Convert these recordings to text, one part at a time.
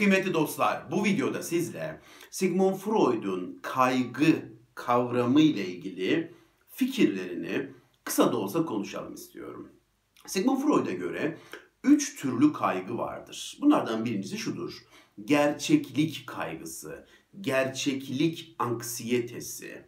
Kıymetli dostlar, bu videoda sizle Sigmund Freud'un kaygı kavramı ile ilgili fikirlerini kısa da olsa konuşalım istiyorum. Sigmund Freud'a göre üç türlü kaygı vardır. Bunlardan birincisi şudur. Gerçeklik kaygısı, gerçeklik anksiyetesi.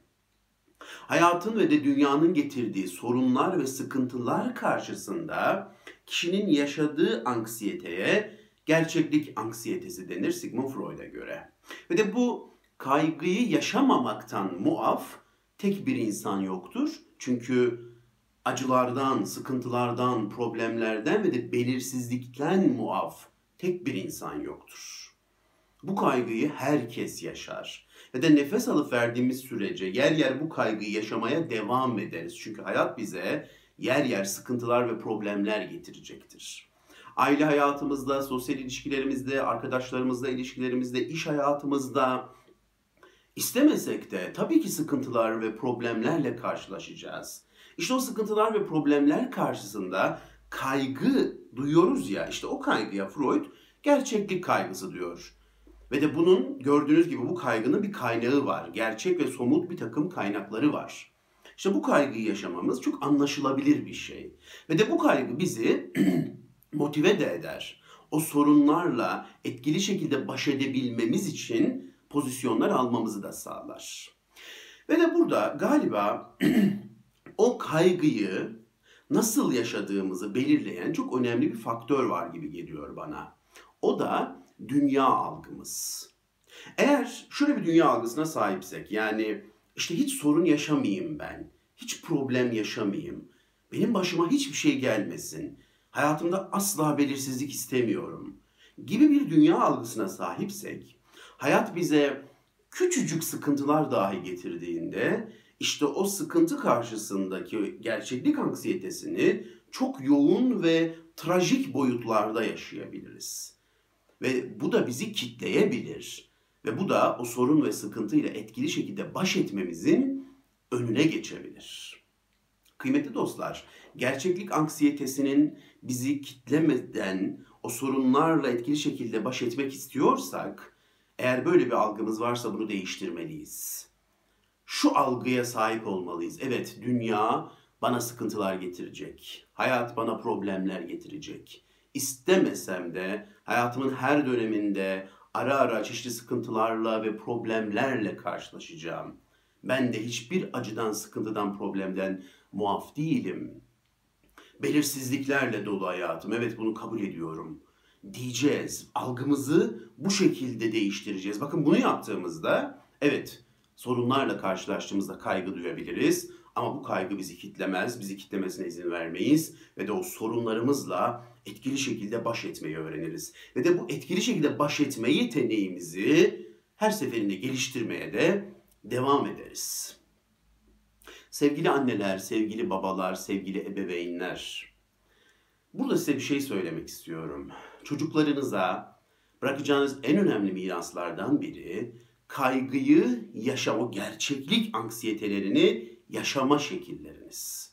Hayatın ve de dünyanın getirdiği sorunlar ve sıkıntılar karşısında kişinin yaşadığı anksiyeteye gerçeklik anksiyetesi denir Sigmund Freud'a göre. Ve de bu kaygıyı yaşamamaktan muaf tek bir insan yoktur. Çünkü acılardan, sıkıntılardan, problemlerden ve de belirsizlikten muaf tek bir insan yoktur. Bu kaygıyı herkes yaşar. Ve de nefes alıp verdiğimiz sürece yer yer bu kaygıyı yaşamaya devam ederiz. Çünkü hayat bize yer yer sıkıntılar ve problemler getirecektir. Aile hayatımızda, sosyal ilişkilerimizde, arkadaşlarımızla ilişkilerimizde, iş hayatımızda istemesek de tabii ki sıkıntılar ve problemlerle karşılaşacağız. İşte o sıkıntılar ve problemler karşısında kaygı duyuyoruz ya, işte o kaygıya Freud gerçeklik kaygısı diyor. Ve de bunun gördüğünüz gibi bu kaygının bir kaynağı var. Gerçek ve somut bir takım kaynakları var. İşte bu kaygıyı yaşamamız çok anlaşılabilir bir şey. Ve de bu kaygı bizi motive de eder. O sorunlarla etkili şekilde baş edebilmemiz için pozisyonlar almamızı da sağlar. Ve de burada galiba o kaygıyı nasıl yaşadığımızı belirleyen çok önemli bir faktör var gibi geliyor bana. O da dünya algımız. Eğer şöyle bir dünya algısına sahipsek yani işte hiç sorun yaşamayayım ben, hiç problem yaşamayayım, benim başıma hiçbir şey gelmesin, hayatımda asla belirsizlik istemiyorum gibi bir dünya algısına sahipsek, hayat bize küçücük sıkıntılar dahi getirdiğinde işte o sıkıntı karşısındaki gerçeklik anksiyetesini çok yoğun ve trajik boyutlarda yaşayabiliriz. Ve bu da bizi kitleyebilir. Ve bu da o sorun ve sıkıntıyla etkili şekilde baş etmemizin önüne geçebilir. Kıymetli dostlar, gerçeklik anksiyetesinin bizi kitlemeden o sorunlarla etkili şekilde baş etmek istiyorsak, eğer böyle bir algımız varsa bunu değiştirmeliyiz. Şu algıya sahip olmalıyız. Evet, dünya bana sıkıntılar getirecek. Hayat bana problemler getirecek. İstemesem de hayatımın her döneminde ara ara çeşitli sıkıntılarla ve problemlerle karşılaşacağım. Ben de hiçbir acıdan, sıkıntıdan, problemden muaf değilim. Belirsizliklerle dolu hayatım. Evet bunu kabul ediyorum. Diyeceğiz. Algımızı bu şekilde değiştireceğiz. Bakın bunu yaptığımızda evet sorunlarla karşılaştığımızda kaygı duyabiliriz. Ama bu kaygı bizi kitlemez, bizi kitlemesine izin vermeyiz ve de o sorunlarımızla etkili şekilde baş etmeyi öğreniriz. Ve de bu etkili şekilde baş etme yeteneğimizi her seferinde geliştirmeye de devam ederiz. Sevgili anneler, sevgili babalar, sevgili ebeveynler. Burada size bir şey söylemek istiyorum. Çocuklarınıza bırakacağınız en önemli miraslardan biri kaygıyı yaşa, o gerçeklik anksiyetelerini yaşama şekilleriniz.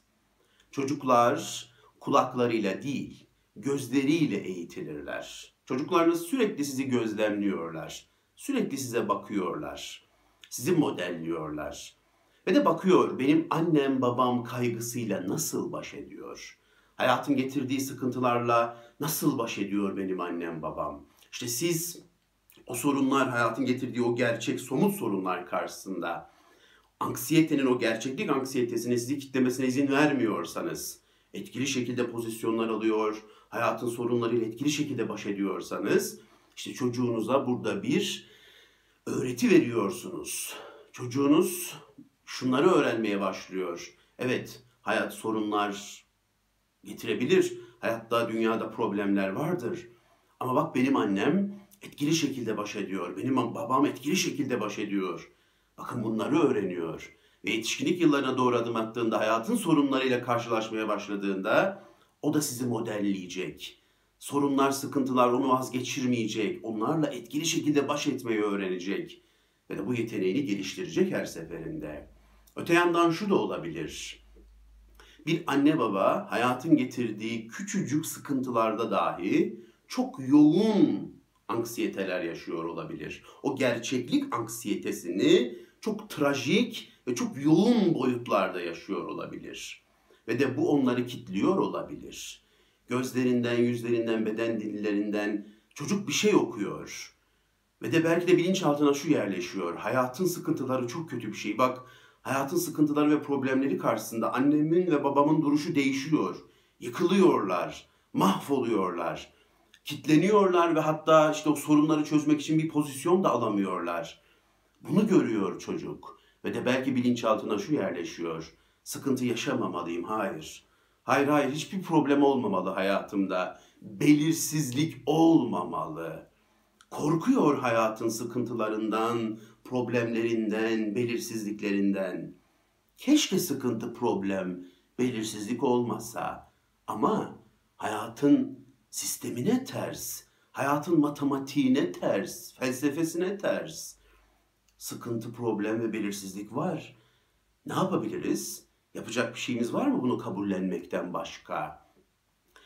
Çocuklar kulaklarıyla değil, gözleriyle eğitilirler. Çocuklarınız sürekli sizi gözlemliyorlar. Sürekli size bakıyorlar. Sizi modelliyorlar. Ve de bakıyor benim annem babam kaygısıyla nasıl baş ediyor? Hayatın getirdiği sıkıntılarla nasıl baş ediyor benim annem babam? İşte siz o sorunlar, hayatın getirdiği o gerçek, somut sorunlar karşısında anksiyetenin o gerçeklik anksiyetesini sizi kitlemesine izin vermiyorsanız, etkili şekilde pozisyonlar alıyor, hayatın sorunlarıyla etkili şekilde baş ediyorsanız, işte çocuğunuza burada bir öğreti veriyorsunuz. Çocuğunuz şunları öğrenmeye başlıyor. Evet, hayat sorunlar getirebilir. Hayatta, dünyada problemler vardır. Ama bak benim annem etkili şekilde baş ediyor. Benim babam etkili şekilde baş ediyor. Bakın bunları öğreniyor. Ve yetişkinlik yıllarına doğru adım attığında, hayatın sorunlarıyla karşılaşmaya başladığında o da sizi modelleyecek. Sorunlar, sıkıntılar onu vazgeçirmeyecek. Onlarla etkili şekilde baş etmeyi öğrenecek. Ve bu yeteneğini geliştirecek her seferinde. Öte yandan şu da olabilir. Bir anne baba hayatın getirdiği küçücük sıkıntılarda dahi çok yoğun anksiyeteler yaşıyor olabilir. O gerçeklik anksiyetesini çok trajik ve çok yoğun boyutlarda yaşıyor olabilir. Ve de bu onları kitliyor olabilir. Gözlerinden, yüzlerinden, beden dillerinden çocuk bir şey okuyor. Ve de belki de bilinçaltına şu yerleşiyor. Hayatın sıkıntıları çok kötü bir şey. Bak hayatın sıkıntıları ve problemleri karşısında annemin ve babamın duruşu değişiyor. Yıkılıyorlar, mahvoluyorlar, kitleniyorlar ve hatta işte o sorunları çözmek için bir pozisyon da alamıyorlar. Bunu görüyor çocuk ve de belki bilinçaltına şu yerleşiyor. Sıkıntı yaşamamalıyım, hayır. Hayır hayır hiçbir problem olmamalı hayatımda. Belirsizlik olmamalı. Korkuyor hayatın sıkıntılarından, problemlerinden, belirsizliklerinden. Keşke sıkıntı, problem, belirsizlik olmasa. Ama hayatın sistemine ters, hayatın matematiğine ters, felsefesine ters. Sıkıntı, problem ve belirsizlik var. Ne yapabiliriz? Yapacak bir şeyimiz var mı bunu kabullenmekten başka?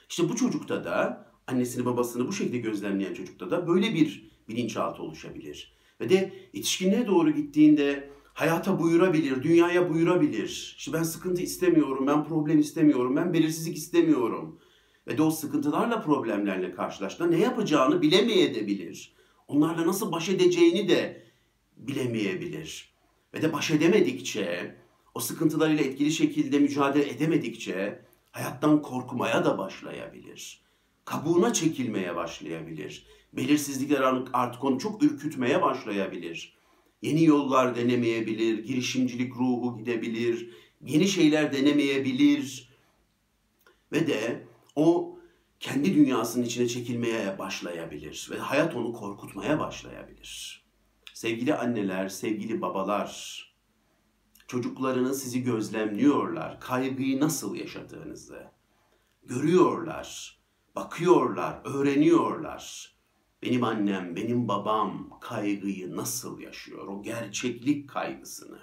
İşte bu çocukta da annesini babasını bu şekilde gözlemleyen çocukta da böyle bir bilinçaltı oluşabilir. Ve de yetişkinliğe doğru gittiğinde hayata buyurabilir, dünyaya buyurabilir. İşte ben sıkıntı istemiyorum, ben problem istemiyorum, ben belirsizlik istemiyorum. Ve de o sıkıntılarla, problemlerle karşılaştığında ne yapacağını bilemeyebilir. Onlarla nasıl baş edeceğini de bilemeyebilir. Ve de baş edemedikçe, o sıkıntılarıyla etkili şekilde mücadele edemedikçe hayattan korkmaya da başlayabilir. Kabuğuna çekilmeye başlayabilir. Belirsizlikler artık onu çok ürkütmeye başlayabilir. Yeni yollar denemeyebilir, girişimcilik ruhu gidebilir, yeni şeyler denemeyebilir. Ve de o kendi dünyasının içine çekilmeye başlayabilir ve hayat onu korkutmaya başlayabilir. Sevgili anneler, sevgili babalar, çocuklarını sizi gözlemliyorlar, kaygıyı nasıl yaşadığınızı görüyorlar, bakıyorlar, öğreniyorlar. Benim annem, benim babam kaygıyı nasıl yaşıyor? O gerçeklik kaygısını.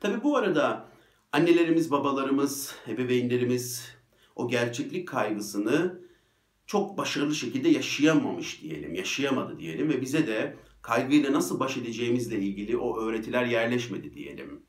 Tabi bu arada annelerimiz, babalarımız, ebeveynlerimiz o gerçeklik kaygısını çok başarılı şekilde yaşayamamış diyelim, yaşayamadı diyelim ve bize de kaygıyla nasıl baş edeceğimizle ilgili o öğretiler yerleşmedi diyelim.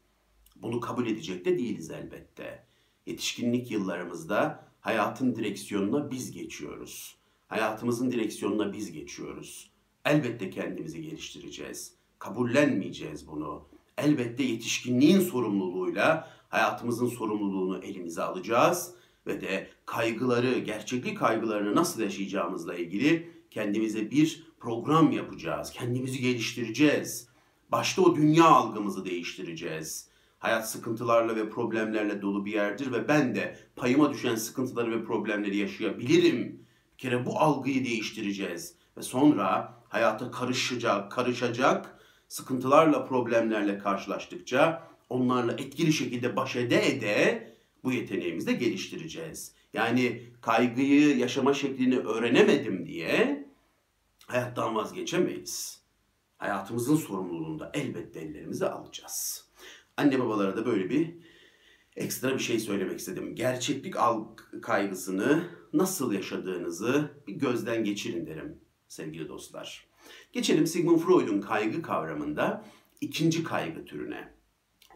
Bunu kabul edecek de değiliz elbette. Yetişkinlik yıllarımızda hayatın direksiyonuna biz geçiyoruz. Hayatımızın direksiyonuna biz geçiyoruz. Elbette kendimizi geliştireceğiz. Kabullenmeyeceğiz bunu. Elbette yetişkinliğin sorumluluğuyla hayatımızın sorumluluğunu elimize alacağız ve de kaygıları, gerçeklik kaygılarını nasıl yaşayacağımızla ilgili kendimize bir program yapacağız. Kendimizi geliştireceğiz. Başta o dünya algımızı değiştireceğiz. Hayat sıkıntılarla ve problemlerle dolu bir yerdir ve ben de payıma düşen sıkıntıları ve problemleri yaşayabilirim. Bir kere bu algıyı değiştireceğiz ve sonra hayata karışacak, karışacak sıkıntılarla, problemlerle karşılaştıkça onlarla etkili şekilde baş ede ede bu yeteneğimizi de geliştireceğiz. Yani kaygıyı yaşama şeklini öğrenemedim diye hayattan vazgeçemeyiz. Hayatımızın sorumluluğunu da elbette ellerimize alacağız. Anne babalara da böyle bir ekstra bir şey söylemek istedim. Gerçeklik kaygısını nasıl yaşadığınızı bir gözden geçirin derim sevgili dostlar. Geçelim Sigmund Freud'un kaygı kavramında ikinci kaygı türüne.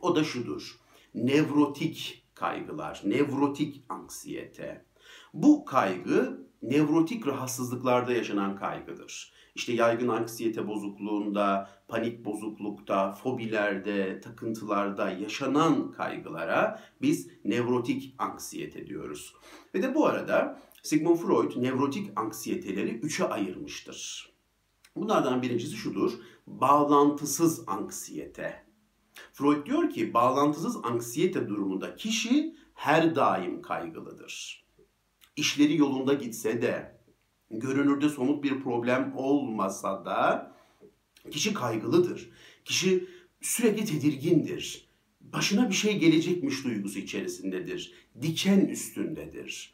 O da şudur. Nevrotik kaygılar, nevrotik anksiyete. Bu kaygı nevrotik rahatsızlıklarda yaşanan kaygıdır. İşte yaygın anksiyete bozukluğunda, panik bozuklukta, fobilerde, takıntılarda yaşanan kaygılara biz nevrotik anksiyete diyoruz. Ve de bu arada Sigmund Freud nevrotik anksiyeteleri üçe ayırmıştır. Bunlardan birincisi şudur, bağlantısız anksiyete. Freud diyor ki bağlantısız anksiyete durumunda kişi her daim kaygılıdır. İşleri yolunda gitse de, görünürde somut bir problem olmasa da kişi kaygılıdır. Kişi sürekli tedirgindir. Başına bir şey gelecekmiş duygusu içerisindedir. Diken üstündedir.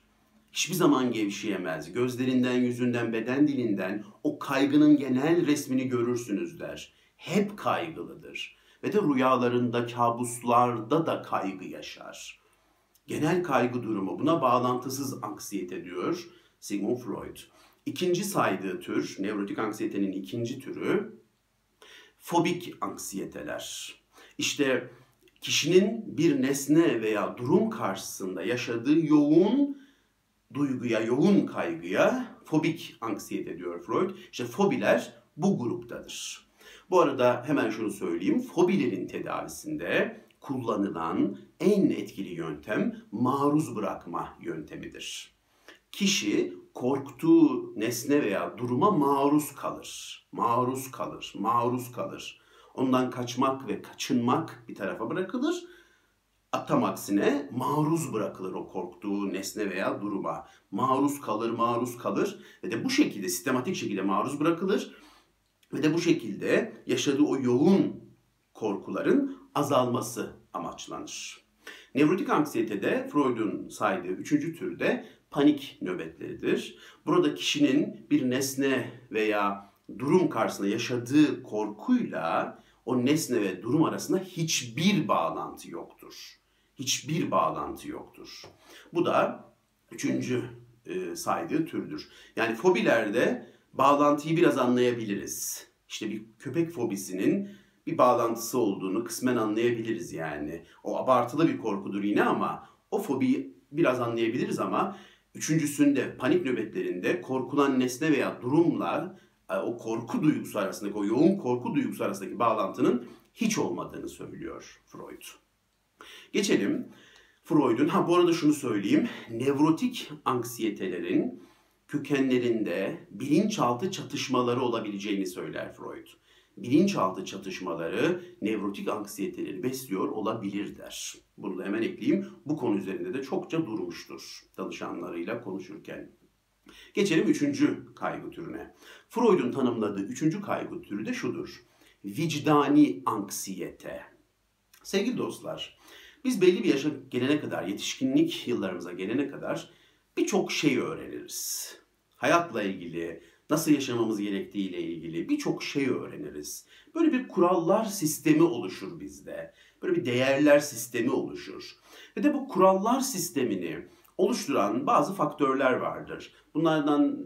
Hiçbir zaman gevşeyemez. Gözlerinden, yüzünden, beden dilinden o kaygının genel resmini görürsünüz der. Hep kaygılıdır ve de rüyalarında, kabuslarda da kaygı yaşar. Genel kaygı durumu buna bağlantısız anksiyete diyor Sigmund Freud. İkinci saydığı tür, nevrotik anksiyetenin ikinci türü fobik anksiyeteler. İşte kişinin bir nesne veya durum karşısında yaşadığı yoğun duyguya, yoğun kaygıya fobik anksiyete diyor Freud. İşte fobiler bu gruptadır. Bu arada hemen şunu söyleyeyim. Fobilerin tedavisinde kullanılan en etkili yöntem maruz bırakma yöntemidir. Kişi korktuğu nesne veya duruma maruz kalır. Maruz kalır, maruz kalır. Ondan kaçmak ve kaçınmak bir tarafa bırakılır. Tam aksine maruz bırakılır o korktuğu nesne veya duruma. Maruz kalır, maruz kalır ve de bu şekilde sistematik şekilde maruz bırakılır ve de bu şekilde yaşadığı o yoğun korkuların azalması amaçlanır. Nevrotik anksiyetede Freud'un saydığı üçüncü türde panik nöbetleridir. Burada kişinin bir nesne veya durum karşısında yaşadığı korkuyla o nesne ve durum arasında hiçbir bağlantı yoktur. Hiçbir bağlantı yoktur. Bu da üçüncü e, saydığı türdür. Yani fobilerde bağlantıyı biraz anlayabiliriz. İşte bir köpek fobisinin bir bağlantısı olduğunu kısmen anlayabiliriz yani. O abartılı bir korkudur yine ama o fobiyi biraz anlayabiliriz ama üçüncüsünde panik nöbetlerinde korkulan nesne veya durumla e, o korku duygusu arasındaki, o yoğun korku duygusu arasındaki bağlantının hiç olmadığını söylüyor Freud. Geçelim Freud'un, ha bu arada şunu söyleyeyim, nevrotik anksiyetelerin kökenlerinde bilinçaltı çatışmaları olabileceğini söyler Freud. Bilinçaltı çatışmaları nevrotik anksiyeteleri besliyor olabilir der. Bunu da hemen ekleyeyim. Bu konu üzerinde de çokça durmuştur danışanlarıyla konuşurken. Geçelim üçüncü kaygı türüne. Freud'un tanımladığı üçüncü kaygı türü de şudur. Vicdani anksiyete. Sevgili dostlar, biz belli bir yaşa gelene kadar, yetişkinlik yıllarımıza gelene kadar birçok şey öğreniriz. Hayatla ilgili, nasıl yaşamamız gerektiğiyle ilgili birçok şey öğreniriz. Böyle bir kurallar sistemi oluşur bizde. Böyle bir değerler sistemi oluşur. Ve de bu kurallar sistemini oluşturan bazı faktörler vardır. Bunlardan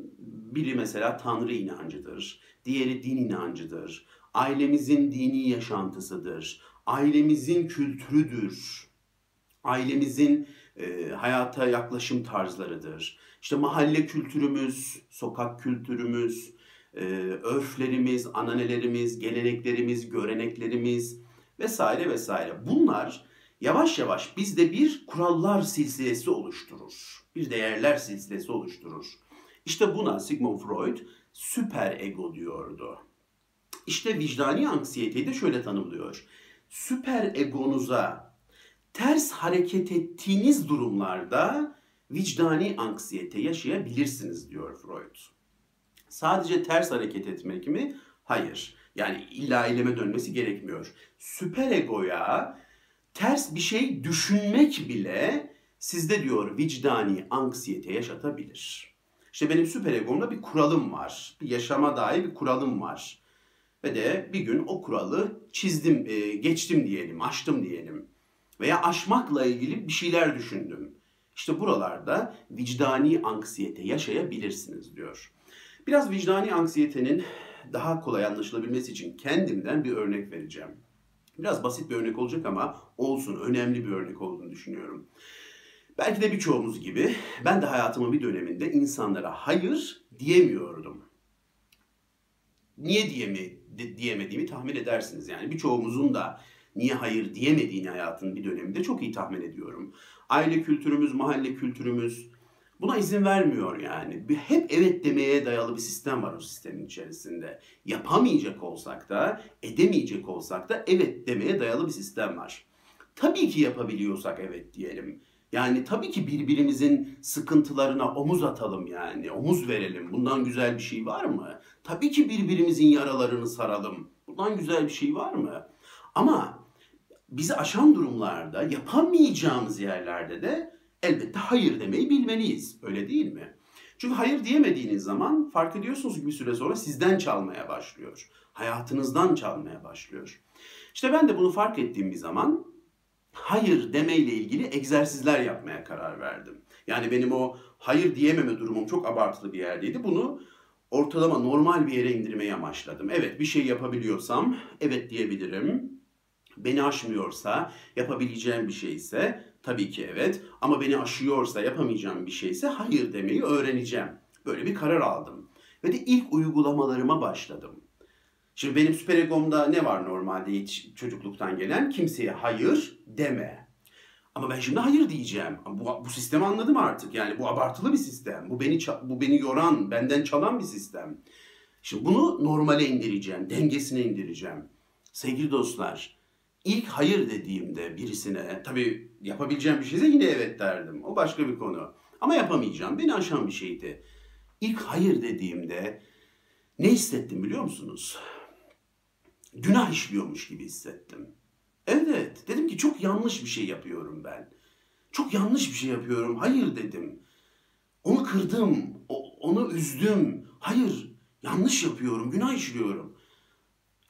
biri mesela Tanrı inancıdır. Diğeri din inancıdır. Ailemizin dini yaşantısıdır. Ailemizin kültürüdür. Ailemizin e, hayata yaklaşım tarzlarıdır. İşte mahalle kültürümüz, sokak kültürümüz, e, örflerimiz, ananelerimiz, geleneklerimiz, göreneklerimiz vesaire vesaire. Bunlar yavaş yavaş bizde bir kurallar silsilesi oluşturur. Bir değerler silsilesi oluşturur. İşte buna Sigmund Freud süper ego diyordu. İşte vicdani anksiyeteyi de şöyle tanımlıyor. Süper egonuza ters hareket ettiğiniz durumlarda vicdani anksiyete yaşayabilirsiniz diyor Freud. Sadece ters hareket etmek mi? Hayır. Yani illa eyleme dönmesi gerekmiyor. Süper egoya ters bir şey düşünmek bile sizde diyor vicdani anksiyete yaşatabilir. İşte benim süper egomda bir kuralım var. Bir yaşama dair bir kuralım var. Ve de bir gün o kuralı çizdim, e, geçtim diyelim, aştım diyelim. Veya aşmakla ilgili bir şeyler düşündüm. İşte buralarda vicdani anksiyete yaşayabilirsiniz diyor. Biraz vicdani anksiyetenin daha kolay anlaşılabilmesi için kendimden bir örnek vereceğim. Biraz basit bir örnek olacak ama olsun önemli bir örnek olduğunu düşünüyorum. Belki de birçoğumuz gibi ben de hayatımın bir döneminde insanlara hayır diyemiyordum. Niye diyemi, diyemediğimi tahmin edersiniz. Yani birçoğumuzun da niye hayır diyemediğini hayatın bir döneminde çok iyi tahmin ediyorum. Aile kültürümüz, mahalle kültürümüz buna izin vermiyor yani. Hep evet demeye dayalı bir sistem var o sistemin içerisinde. Yapamayacak olsak da, edemeyecek olsak da evet demeye dayalı bir sistem var. Tabii ki yapabiliyorsak evet diyelim. Yani tabii ki birbirimizin sıkıntılarına omuz atalım yani. Omuz verelim. Bundan güzel bir şey var mı? Tabii ki birbirimizin yaralarını saralım. Bundan güzel bir şey var mı? Ama bizi aşan durumlarda, yapamayacağımız yerlerde de elbette hayır demeyi bilmeliyiz. Öyle değil mi? Çünkü hayır diyemediğiniz zaman fark ediyorsunuz ki bir süre sonra sizden çalmaya başlıyor. Hayatınızdan çalmaya başlıyor. İşte ben de bunu fark ettiğim bir zaman hayır demeyle ilgili egzersizler yapmaya karar verdim. Yani benim o hayır diyememe durumum çok abartılı bir yerdeydi. Bunu ortalama normal bir yere indirmeye amaçladım. Evet bir şey yapabiliyorsam evet diyebilirim. Beni aşmıyorsa, yapabileceğim bir şeyse tabii ki evet. Ama beni aşıyorsa, yapamayacağım bir şeyse hayır demeyi öğreneceğim. Böyle bir karar aldım. Ve de ilk uygulamalarıma başladım. Şimdi benim süper egomda ne var normalde hiç çocukluktan gelen? Kimseye hayır deme. Ama ben şimdi hayır diyeceğim. Bu, bu sistemi anladım artık. Yani bu abartılı bir sistem. Bu beni bu beni yoran, benden çalan bir sistem. Şimdi bunu normale indireceğim, dengesine indireceğim. Sevgili dostlar, ilk hayır dediğimde birisine, tabii yapabileceğim bir şeyse yine evet derdim. O başka bir konu. Ama yapamayacağım. Beni aşan bir şeydi. İlk hayır dediğimde ne hissettim biliyor musunuz? Günah işliyormuş gibi hissettim. Evet, dedim ki çok yanlış bir şey yapıyorum ben. Çok yanlış bir şey yapıyorum. Hayır dedim. Onu kırdım, onu üzdüm. Hayır, yanlış yapıyorum, günah işliyorum.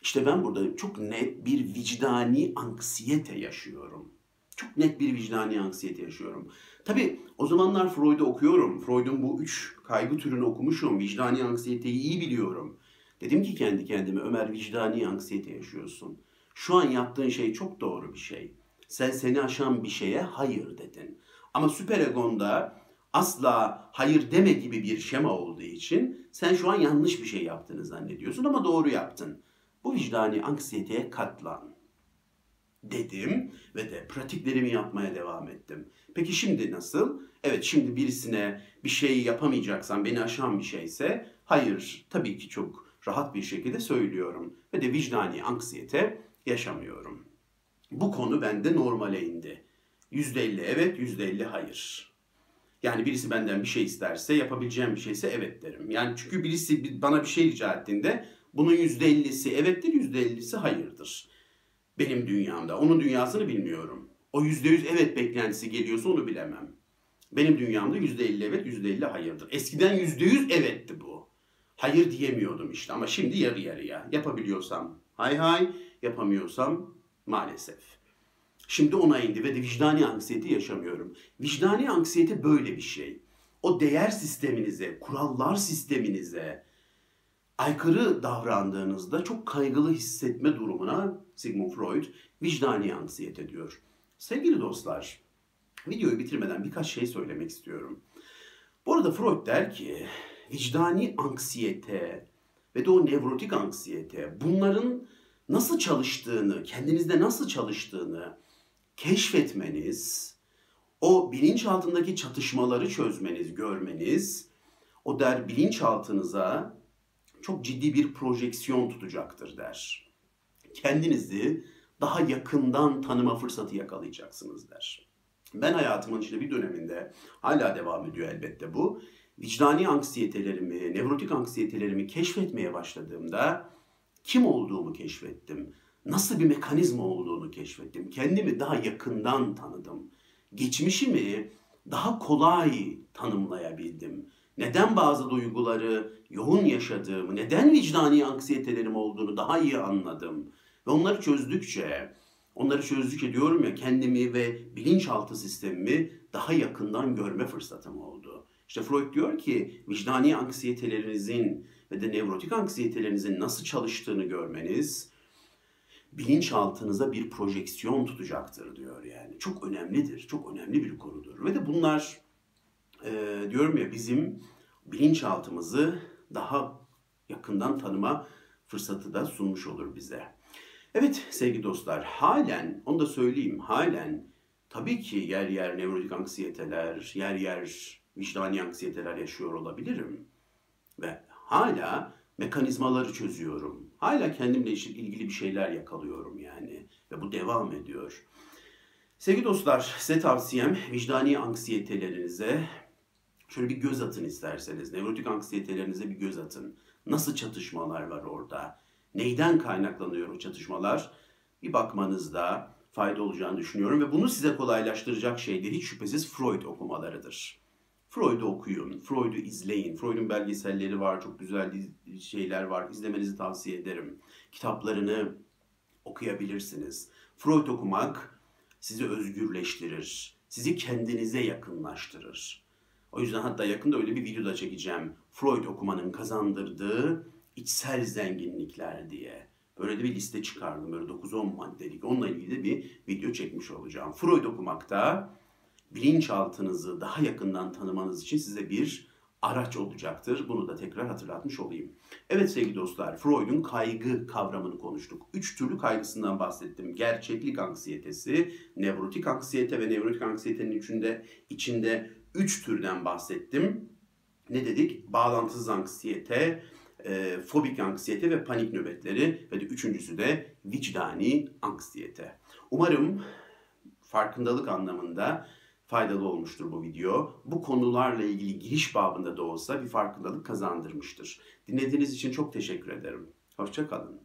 İşte ben burada çok net bir vicdani anksiyete yaşıyorum. Çok net bir vicdani anksiyete yaşıyorum. Tabi o zamanlar Freud'u okuyorum. Freud'un bu üç kaygı türünü okumuşum. Vicdani anksiyeteyi iyi biliyorum. Dedim ki kendi kendime Ömer vicdani anksiyete yaşıyorsun. Şu an yaptığın şey çok doğru bir şey. Sen seni aşan bir şeye hayır dedin. Ama süper egonda asla hayır deme gibi bir şema olduğu için sen şu an yanlış bir şey yaptığını zannediyorsun ama doğru yaptın. Bu vicdani anksiyeteye katlan dedim ve de pratiklerimi yapmaya devam ettim. Peki şimdi nasıl? Evet şimdi birisine bir şey yapamayacaksan beni aşan bir şeyse hayır tabii ki çok rahat bir şekilde söylüyorum ve de vicdani anksiyete yaşamıyorum. Bu konu bende normale indi. %50 evet, %50 hayır. Yani birisi benden bir şey isterse, yapabileceğim bir şeyse evet derim. Yani çünkü birisi bana bir şey rica ettiğinde bunun %50'si evettir, %50'si hayırdır. Benim dünyamda. Onun dünyasını bilmiyorum. O %100 evet beklentisi geliyorsa onu bilemem. Benim dünyamda %50 evet, %50 hayırdır. Eskiden %100 evetti bu. Hayır diyemiyordum işte ama şimdi yarı yarıya. Yapabiliyorsam hay hay, yapamıyorsam maalesef. Şimdi ona indi ve vicdani anksiyeti yaşamıyorum. Vicdani anksiyeti böyle bir şey. O değer sisteminize, kurallar sisteminize aykırı davrandığınızda çok kaygılı hissetme durumuna Sigmund Freud vicdani anksiyete diyor. Sevgili dostlar, videoyu bitirmeden birkaç şey söylemek istiyorum. Bu arada Freud der ki vicdani anksiyete ve de o nevrotik anksiyete bunların nasıl çalıştığını, kendinizde nasıl çalıştığını keşfetmeniz, o bilinçaltındaki çatışmaları çözmeniz, görmeniz, o der bilinçaltınıza çok ciddi bir projeksiyon tutacaktır der. Kendinizi daha yakından tanıma fırsatı yakalayacaksınız der. Ben hayatımın işte bir döneminde hala devam ediyor elbette bu. Vicdani anksiyetelerimi, nevrotik anksiyetelerimi keşfetmeye başladığımda kim olduğumu keşfettim. Nasıl bir mekanizma olduğunu keşfettim. Kendimi daha yakından tanıdım. Geçmişimi daha kolay tanımlayabildim. Neden bazı duyguları yoğun yaşadığımı, neden vicdani anksiyetelerim olduğunu daha iyi anladım. Ve onları çözdükçe, onları çözdükçe diyorum ya kendimi ve bilinçaltı sistemimi daha yakından görme fırsatım oldu. İşte Freud diyor ki vicdani anksiyetelerinizin ve de nevrotik anksiyetelerinizin nasıl çalıştığını görmeniz bilinçaltınıza bir projeksiyon tutacaktır diyor yani. Çok önemlidir, çok önemli bir konudur. Ve de bunlar e, diyorum ya bizim bilinçaltımızı daha yakından tanıma fırsatı da sunmuş olur bize. Evet sevgili dostlar halen onu da söyleyeyim halen tabii ki yer yer nevrotik anksiyeteler, yer yer vicdani anksiyeteler yaşıyor olabilirim. Ve hala mekanizmaları çözüyorum. Hala kendimle ilgili bir şeyler yakalıyorum yani. Ve bu devam ediyor. Sevgili dostlar size tavsiyem vicdani anksiyetelerinize şöyle bir göz atın isterseniz. Nevrotik anksiyetelerinize bir göz atın. Nasıl çatışmalar var orada? Neyden kaynaklanıyor o çatışmalar? Bir bakmanızda fayda olacağını düşünüyorum ve bunu size kolaylaştıracak şey de hiç şüphesiz Freud okumalarıdır. Freud'u okuyun, Freud'u izleyin. Freud'un belgeselleri var, çok güzel şeyler var. İzlemenizi tavsiye ederim. Kitaplarını okuyabilirsiniz. Freud okumak sizi özgürleştirir, sizi kendinize yakınlaştırır. O yüzden hatta yakında öyle bir video da çekeceğim. Freud okumanın kazandırdığı içsel zenginlikler diye. Böyle de bir liste çıkardım. Böyle 9-10 maddelik. Onunla ilgili de bir video çekmiş olacağım. Freud okumakta bilinçaltınızı daha yakından tanımanız için size bir araç olacaktır. Bunu da tekrar hatırlatmış olayım. Evet sevgili dostlar, Freud'un kaygı kavramını konuştuk. Üç türlü kaygısından bahsettim. Gerçeklik anksiyetesi, nevrotik anksiyete ve nevrotik anksiyetenin içinde, içinde üç türden bahsettim. Ne dedik? Bağlantısız anksiyete, e, fobik anksiyete ve panik nöbetleri ve de üçüncüsü de vicdani anksiyete. Umarım farkındalık anlamında faydalı olmuştur bu video. Bu konularla ilgili giriş babında da olsa bir farkındalık kazandırmıştır. Dinlediğiniz için çok teşekkür ederim. Hoşçakalın.